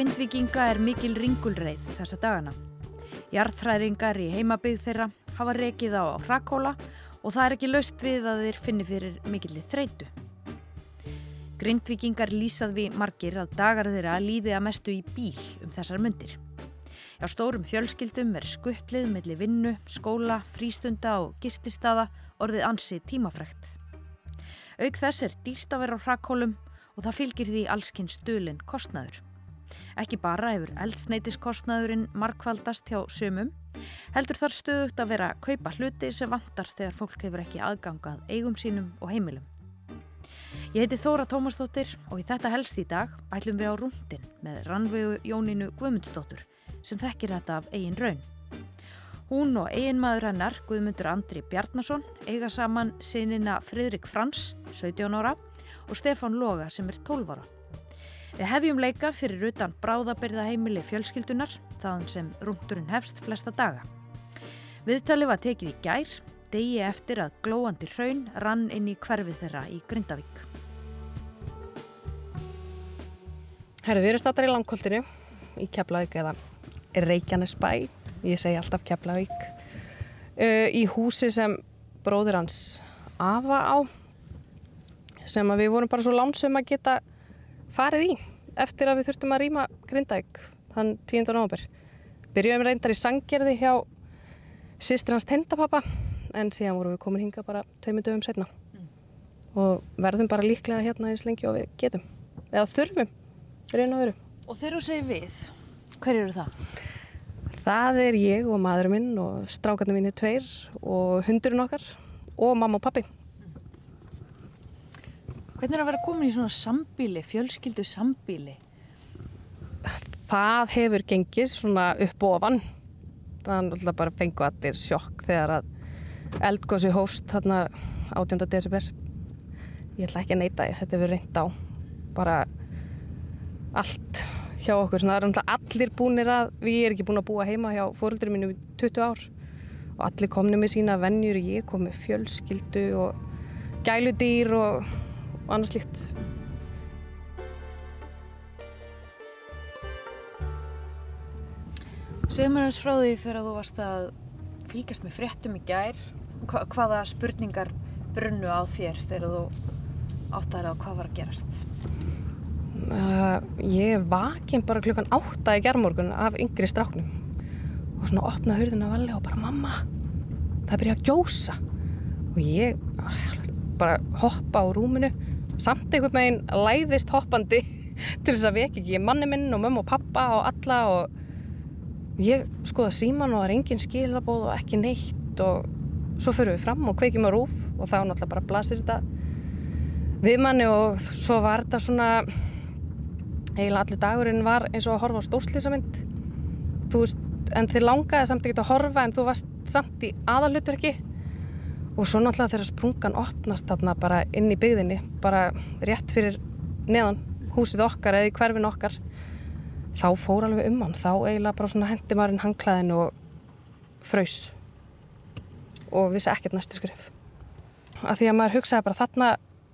grindvikinga er mikil ringulreið þessa dagana. Jarðþræringar í heimabygg þeirra hafa rekið á hrakkóla og það er ekki laust við að þeir finni fyrir mikilli þreitu. Grindvikingar lýsað við margir að dagar þeirra líði að mestu í bíl um þessar myndir. Já, stórum fjölskyldum er skuttlið melli vinnu, skóla, frístunda og gististada orðið ansi tímafrækt. Auk þess er dýrt að vera á hrakkólum og það fylgir því allskinn stulin kostnaður. Ekki bara hefur eldsneitiskostnaðurinn markvaldast hjá sömum, heldur þar stöðugt að vera að kaupa hluti sem vantar þegar fólk hefur ekki aðgangað eigum sínum og heimilum. Ég heiti Þóra Tómasdóttir og í þetta helst í dag ætlum við á rúndin með rannvegu Jónínu Guðmundsdóttur sem þekkir þetta af eigin raun. Hún og eiginmaður hennar, Guðmundur Andri Bjarnason, eiga saman sinina Fridrik Frans, 17 ára, og Stefan Loga sem er 12 ára. Við hefjum leika fyrir utan bráðabyrða heimili fjölskyldunar, þaðan sem rúndurinn hefst flesta daga. Viðtali var tekið í gær, degi eftir að glóandi hraun rann inn í hverfið þeirra í Grindavík. Herðu, við erum startar í langkoltinu í Keflavík eða Reykjanesbæ, ég segi alltaf Keflavík, uh, í húsi sem bróður hans Ava á, sem að við vorum bara svo lánsum að geta farið í eftir að við þurftum að rýma Grindavík þann 10. november. Byrjuðum reyndar í sanggerði hjá sýstir hans tendapappa en síðan vorum við komin hinga bara tveimur dögum setna mm. og verðum bara líklega hérna eins lengi og við getum eða þurfum, raun og veru. Og þegar þú segir við, hver eru það? Það er ég og maðurinn minn og strákarnir minn er tveir og hundurinn okkar og mamma og pappi. Hvernig er að vera komin í svona sambíli, fjölskyldu sambíli? Það hefur gengið svona upp og ofan. Það er náttúrulega bara fengu allir sjokk þegar að eldgósi hófst þarna 18. desember. Ég ætla ekki að neyta því, þetta hefur reynd á bara allt hjá okkur. Það er náttúrulega allir búinir að, við erum ekki búin að búa heima hjá fóröldurum mínum í 20 ár og allir komnið með sína vennjur, ég kom með fjölskyldu og gæludýr og og annað slíkt. Segð mér eins frá því þegar þú varst að fylgjast með fréttum í gær. Hva hvaða spurningar brunnu á þér þegar þú áttaði á hvað var að gerast? Uh, ég vakinn bara klukkan átta í gerðmorgun af yngri stráknum og svona opnaði hurðina valli og bara mamma, það byrjaði að gjósa og ég bara hoppa á rúminu samt einhvern veginn læðist hoppandi til þess að vekja ekki manni minn og mömmu og pappa og alla og ég skoða síman og það er engin skilabóð og ekki neitt og svo fyrir við fram og kveikjum á rúf og þá náttúrulega bara blasir þetta við manni og svo var þetta svona eiginlega allir dagurinn var eins og að horfa á stórslisamynd þú veist, en þið langaði samt ekki að horfa en þú varst samt í aðalutverki og svo náttúrulega þegar sprungan opnast þarna bara inn í byggðinni bara rétt fyrir neðan húsið okkar eða í hverfin okkar þá fór alveg um hann. Þá eiginlega bara svona hendi maðurinn hangklæðin og fröys og vissi ekkert næstu skrif að því að maður hugsaði bara þarna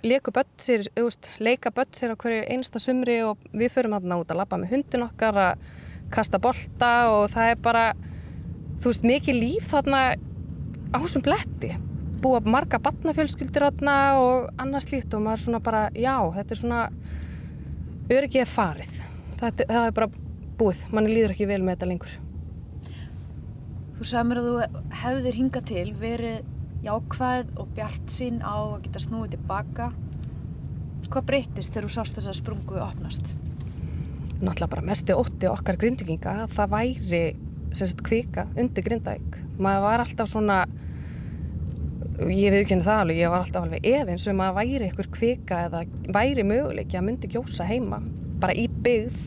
leika börn sér, sér á hverju einsta sumri og við förum þarna út að labba með hundin okkar að kasta bolta og það er bara þú veist mikið líf þarna á þessum bletti búa marga batnafjölskyldir og annars slíkt og maður svona bara já, þetta er svona öryggið farið. Það, það er bara búið, manni líður ekki vel með þetta lengur. Þú sagði mér að þú hefðir hinga til verið jákvæð og bjart sín á að geta snúið tilbaka hvað breytist þegar þú sást þess að sprungu opnast? Náttúrulega bara mest í ótti okkar grindvikinga það væri semst kvika undir grindavík. Maður var alltaf svona ég viðkynna það alveg, ég var alltaf alveg efins um að væri ykkur kvika eða væri möguleik að myndi gjósa heima bara í byggð.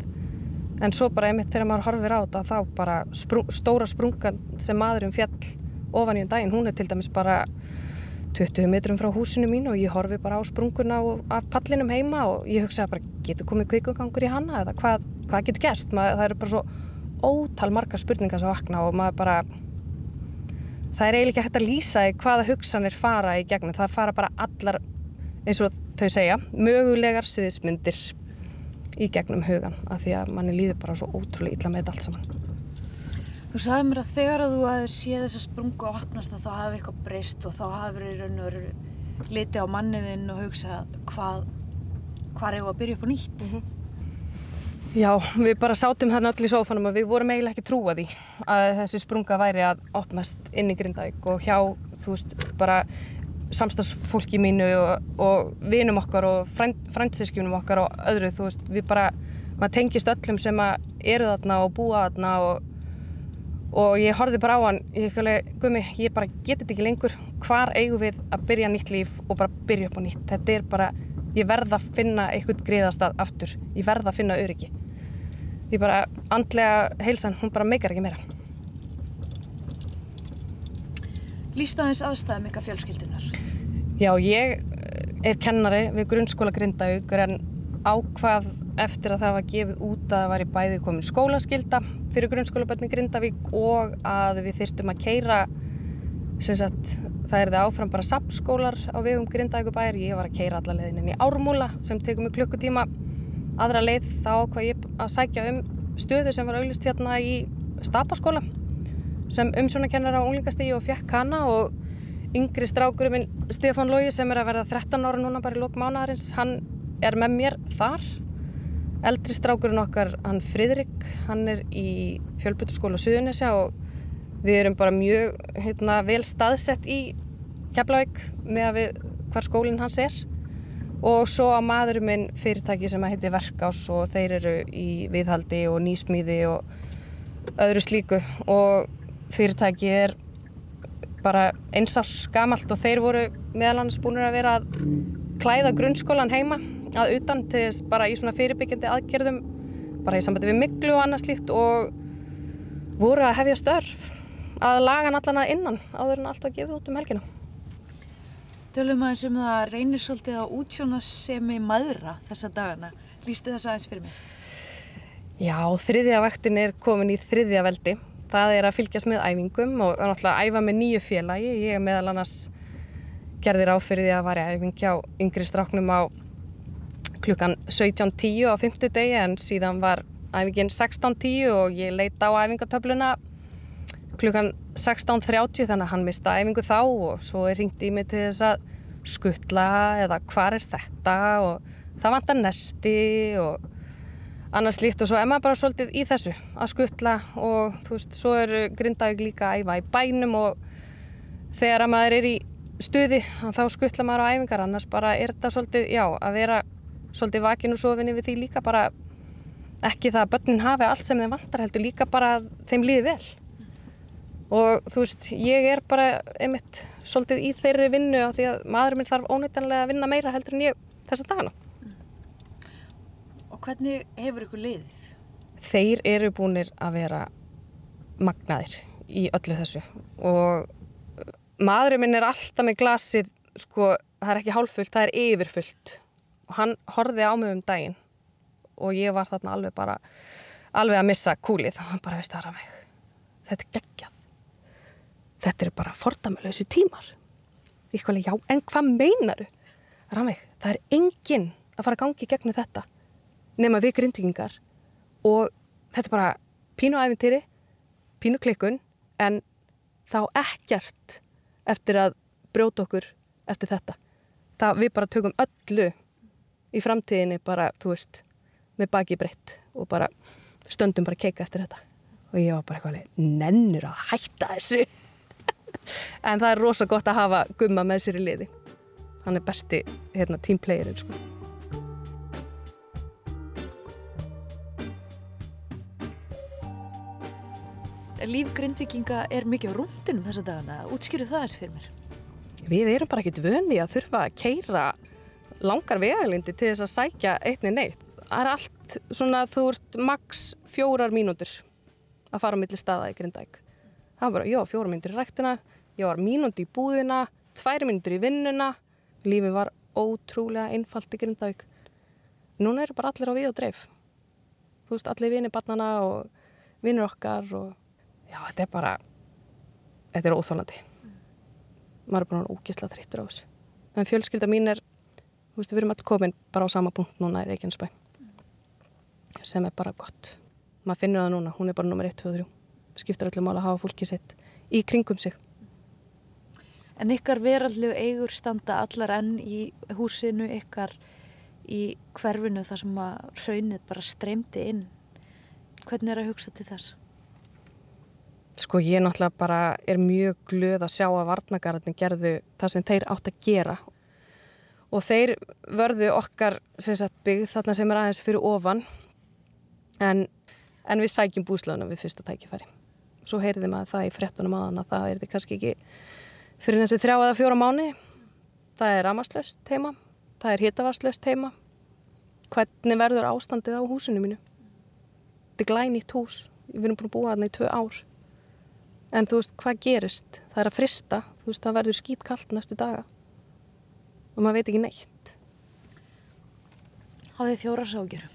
En svo bara einmitt þegar maður horfir á þetta þá bara sprung, stóra sprungan sem maðurum fjall ofan í um daginn, hún er til dæmis bara 20 metrum frá húsinu mín og ég horfi bara á sprunguna af pallinum heima og ég hugsaði bara getur komið kvikugangur í hanna eða hvað, hvað getur gerst, maður, það eru bara svo ótal marga spurningar sem vakna og maður bara það er eiginlega ekki hægt að lýsa hvaða hugsanir fara í gegnum, það fara bara allar eins og þau segja, mögulegar sviðismyndir í gegnum hugan af því að manni líður bara svo ótrúlega illa með þetta allt saman. Þú sagði mér að þegar að þú aðeins sé þess að sprungu og opnast að þá hafi eitthvað breyst og þá hafi verið raun og verið liti á manniðinn og hugsa hvað, hvað er að byrja upp á nýtt. Mm -hmm. Já, við bara sátum þarna öll í sófanum og við vorum eiginlega ekki trúa því að þessi sprunga væri að opnast inn í Grindavík og hjá, þú veist, bara samstagsfólki mínu og, og vinum okkar og frænd, frændsískjunum okkar og öðru, þú veist, við bara, maður tengist öllum sem eru þarna og búa þarna og og ég horfið bara á hann, ég hef gummi, ég bara geti þetta ekki lengur, hvar eigum við að byrja nýtt líf og bara byrja upp á nýtt, þetta er bara, ég verða að finna einhvern greiðastad aftur, ég verða að finna öryggi, ég bara, andlega heilsan, hún bara meikar ekki meira. Lýstaðins aðstæðum ykkar fjölskyldunar? Já, ég er kennari við grunnskóla Grindavíkur en ákvað eftir að það var gefið út að það var í bæði komin skólaskylda fyrir grunnskólabötni Grindavík og að við þyrtum að keira sagt, það er það áfram bara sapskólar á vegum Grindavíkubæri ég var að keira alla leðinin í Ármúla sem tekum mig klukkutíma. Aðra leið þá hvað ég að sækja um stöðu sem var auglist hérna í Stapaskóla sem umsjónakennar á unglingastegi og fjekk hana og yngri strákurum minn Stefán Lógi sem er að verða 13 ára núna bara í lók mánadarins hann er með mér þar. Eldri strákurinn okkar, hann Fridrik hann er í fjölbytturskóla Suðunisja og við erum bara mjög heitna, vel staðsett í Keflavík með við hvar skólinn hans er. Og svo að maðurum minn fyrirtæki sem heitir Verkás og þeir eru í viðhaldi og nýsmíði og öðru slíku. Og fyrirtæki er bara einsás gamalt og þeir voru meðal hans búin að vera að klæða grunnskólan heima að utan til þess bara í svona fyrirbyggjandi aðgerðum bara í sambandi við miklu og annað slíkt og voru að hefja störf að laga allan að innan áður en alltaf gefið út um helginu. Tölum aðeins um það reynir svolítið að útsjóna sem í maðura þessa dagana. Lýsti þess aðeins fyrir mig? Já, þriðja vektin er komin í þriðja veldi. Það er að fylgjast með æfingum og náttúrulega æfa með nýju félagi. Ég er meðal annars gerðir áfyrir því að var ég æfing hjá yngri stráknum á klukkan 17.10 á fymtu degi en síðan var æfingin 16.10 og ég leita á æfingatöfluna klukkan 16.30 þannig að hann mista æfingu þá og svo er ringt í mig til þess að skuttla eða hvar er þetta og það vantar nesti og annars líkt og svo er maður bara svolítið í þessu að skuttla og þú veist, svo er Grindavík líka að æfa í bænum og þegar að maður er í stuði þá skuttla maður á æfingar. Annars bara er þetta svolítið, já, að vera svolítið vakin og sofinni við því líka bara ekki það að börnin hafi allt sem þeim vantar heldur líka bara að þeim líði vel og þú veist ég er bara einmitt svolítið í þeirri vinnu á því að maðurinn minn þarf ónýttanlega að vinna meira heldur en ég þessa dagana. Og hvernig hefur ykkur liðið? Þeir eru búinir að vera magnaðir í öllu þessu. Og maðurinn minn er alltaf með glasið sko það er ekki hálffullt, það er yfirfullt. Og hann horfið á mig um daginn og ég var þarna alveg bara alveg að missa kúlið. Og hann bara veist aðra mig þetta er geggjað þetta er bara fordamöluðs í tímar. Ég kvæli já en hvað meinaru? Ramveig, það er enginn að fara að gangi gegnum þetta nema við grindvikingar og þetta er bara pínu æfintýri pínu klikkun en þá ekkert eftir að brjóta okkur eftir þetta. Það við bara tökum öllu í framtíðinni bara, þú veist, með baki breytt og bara stöndum bara keika eftir þetta. Og ég var bara eitthvað nennur að hætta þessu en það er rosa gott að hafa gumma með sér í liði hann er besti hérna, tímplayerinn sko. Líf grindvikinga er mikið á rúndinum þessa dagana, útskýru það eins fyrir mér Við erum bara ekkit vöndi að þurfa að keira langar vegalindi til þess að sækja einni neitt. Það er allt svona, þú ert maks fjórar mínútur að fara á milli staða í Grindæk. Það var bara, já, fjórar mínútur í rættina, ég var mínúti í búðina, tvær mínútur í vinnuna. Lífið var ótrúlega einfalt í Grindæk. Núna eru bara allir á við og dreif. Þú veist, allir vinir barnana og vinir okkar og já, þetta er bara, þetta er óþólandi. Maður er bara ógisla þreyttur á þessu. En fjölskylda mín er Þú veist, við erum alltaf komin bara á sama punkt núna í Reykjanesbæ. sem er bara gott. Maður finnur það núna, hún er bara nummer 1, 2 og 3. Skiptir öllum að hafa fólki sitt í kringum sig. En ykkar veraldlegu eigur standa allar enn í húsinu ykkar í hverfinu þar sem að raunið bara streymdi inn. Hvernig er að hugsa til þess? Sko ég náttúrulega bara er mjög glöð að sjá að varnagarðin gerðu það sem þeir átt að gera og þeir vörðu okkar sagt, byggð þarna sem er aðeins fyrir ofan en, en við sækjum búslöðunum við fyrsta tækifæri. Svo heyrðum að það í frettunum aðan að það er þið kannski ekki fyrir næstu þrjá eða fjóra mánu. Það er ramaslöst heima, það er hittavaslöst heima. Hvernig verður ástandið á húsinu mínu? Þetta er glænýtt hús, við erum búin að búa þarna í tvö ár en þú veist hvað gerist það er að frista, þú veist það verður skýtkallt næstu daga og maður veit ekki neitt Háðið fjóra ságjur?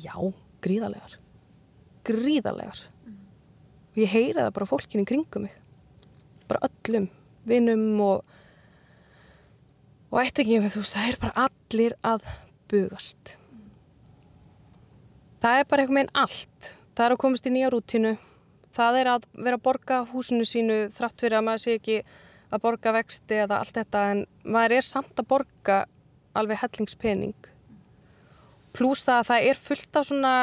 Já, gríðarlegar gríðarlegar. Og ég heyri það bara fólkinu kringum mig. Bara öllum, vinnum og og eitt ekki með þú veist, það er bara allir að bugast. Það er bara eitthvað með einn allt. Það er að komast í nýja rútinu það er að vera að borga húsinu sínu þrátt fyrir að maður sé ekki að borga vexti eða allt þetta en maður er samt að borga alveg hellingspening. Pluss það að það er fullt af svona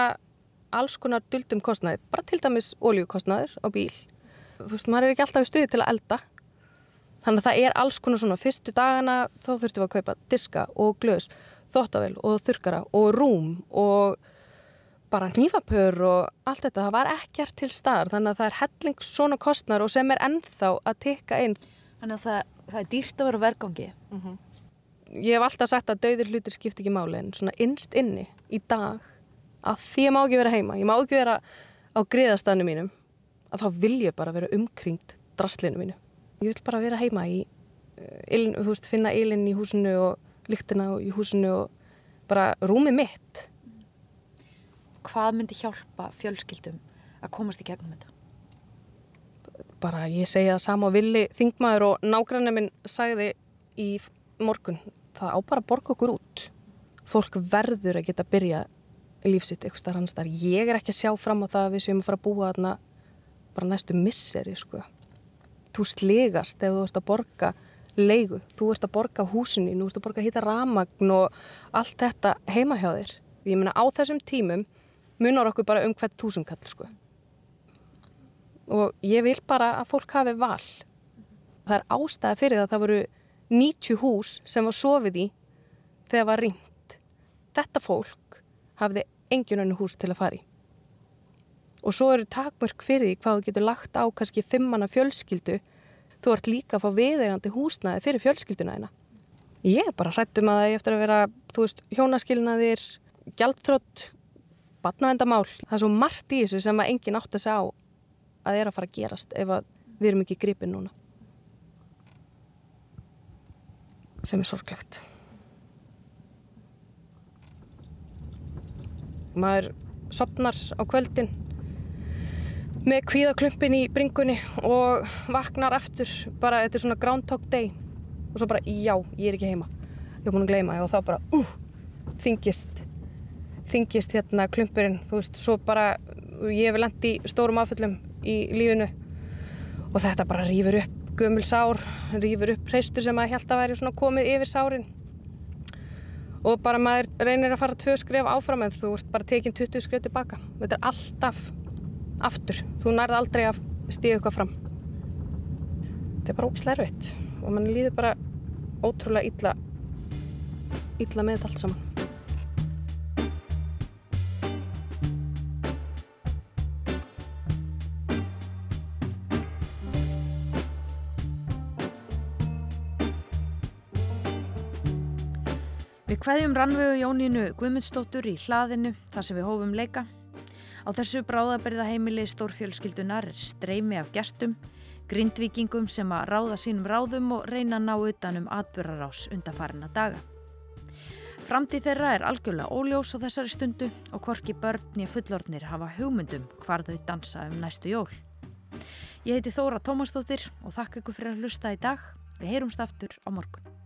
alls konar duldum kostnæði bara til dæmis óljúkostnæður á bíl. Þú veist, maður er ekki alltaf í stuði til að elda. Þannig að það er alls konar svona fyrstu dagana þá þurftum við að kaupa diska og glös þóttavel og þurkara og rúm og bara nýfapör og allt þetta, það var ekkert til staðar þannig að það er helling svona kostnar og sem er ennþá að tikka inn. Þannig að það, það er dýrt að vera vergangi. Mm -hmm. Ég hef alltaf sagt að dauðir hlutir skipt ekki máli en svona innst inni í dag að því ég má ekki vera heima, ég má ekki vera á griðastanu mínum. Að þá vil ég bara vera umkringt drastlinu mínu. Ég vil bara vera heima í ilin, þú veist, finna ilin í húsinu og lyktina í húsinu og bara rúmi mitt. Hvað myndi hjálpa fjölskyldum að komast í gegnum þetta? Bara ég segja það sama villi þingmaður og nágrannar minn sagði í morgun. Það á bara að borga okkur út. Fólk verður að geta að byrja lífsitt eitthvað starf annars þar ég er ekki að sjá fram á það að við séum að fara að búa þarna bara næstu misseri sko. þú slegast ef þú ert að borga leigu, þú ert að borga húsinni þú ert að borga hýta ramagn og allt þetta heima hjá þér ég meina á þessum tímum munar okkur bara um hvert þúsumkall sko. og ég vil bara að fólk hafi val það er ástæði fyrir það að það voru 90 hús sem var sofið í þegar var ringt þetta fólk hafði engin önnu hús til að fari og svo eru takmörk fyrir því hvað þú getur lagt á kannski fimmanna fjölskyldu þú ert líka að fá viðegandi húsnaði fyrir fjölskylduna eina ég er bara hrættum að það er eftir að vera þú veist, hjónaskilnaðir gjaldþrótt batnavendamál. Það er svo margt í þessu sem að enginn átt að segja á að er að fara að gerast ef að við erum ekki gripið núna. Sem er sorglegt. Maður sopnar á kvöldin með kvíðaklumpin í bringunni og vaknar aftur bara, þetta er svona groundhog day. Og svo bara, já, ég er ekki heima. Ég er búin að gleyma og þá bara, uh, þingist þingist hérna klumpurinn, þú veist, svo bara ég hef lendt í stórum áföllum í lífinu og þetta bara rýfur upp gömul sár, rýfur upp hreistur sem að held að væri svona komið yfir sárin og bara maður reynir að fara tvö skref áfram en þú ert bara tekinn 20 skref tilbaka. Þetta er alltaf aftur. Þú nærði aldrei að stíða eitthvað fram. Þetta er bara óslervitt og mann líður bara ótrúlega illa illa með allt saman Hvaðjum rannvegu Jónínu Guðmundsdóttur í hlaðinu þar sem við hófum leika. Á þessu bráðaberða heimili stórfjölskyldunar er streymi af gestum, grindvikingum sem að ráða sínum ráðum og reyna að ná utanum atbyrrarás undarfarina daga. Framtíð þeirra er algjörlega óljós á þessari stundu og hvorki börn ég fullornir hafa hugmyndum hvar þau dansa um næstu jól. Ég heiti Þóra Tómasdóttir og þakka ykkur fyrir að hlusta í dag. Við heyrumst aftur á morgun.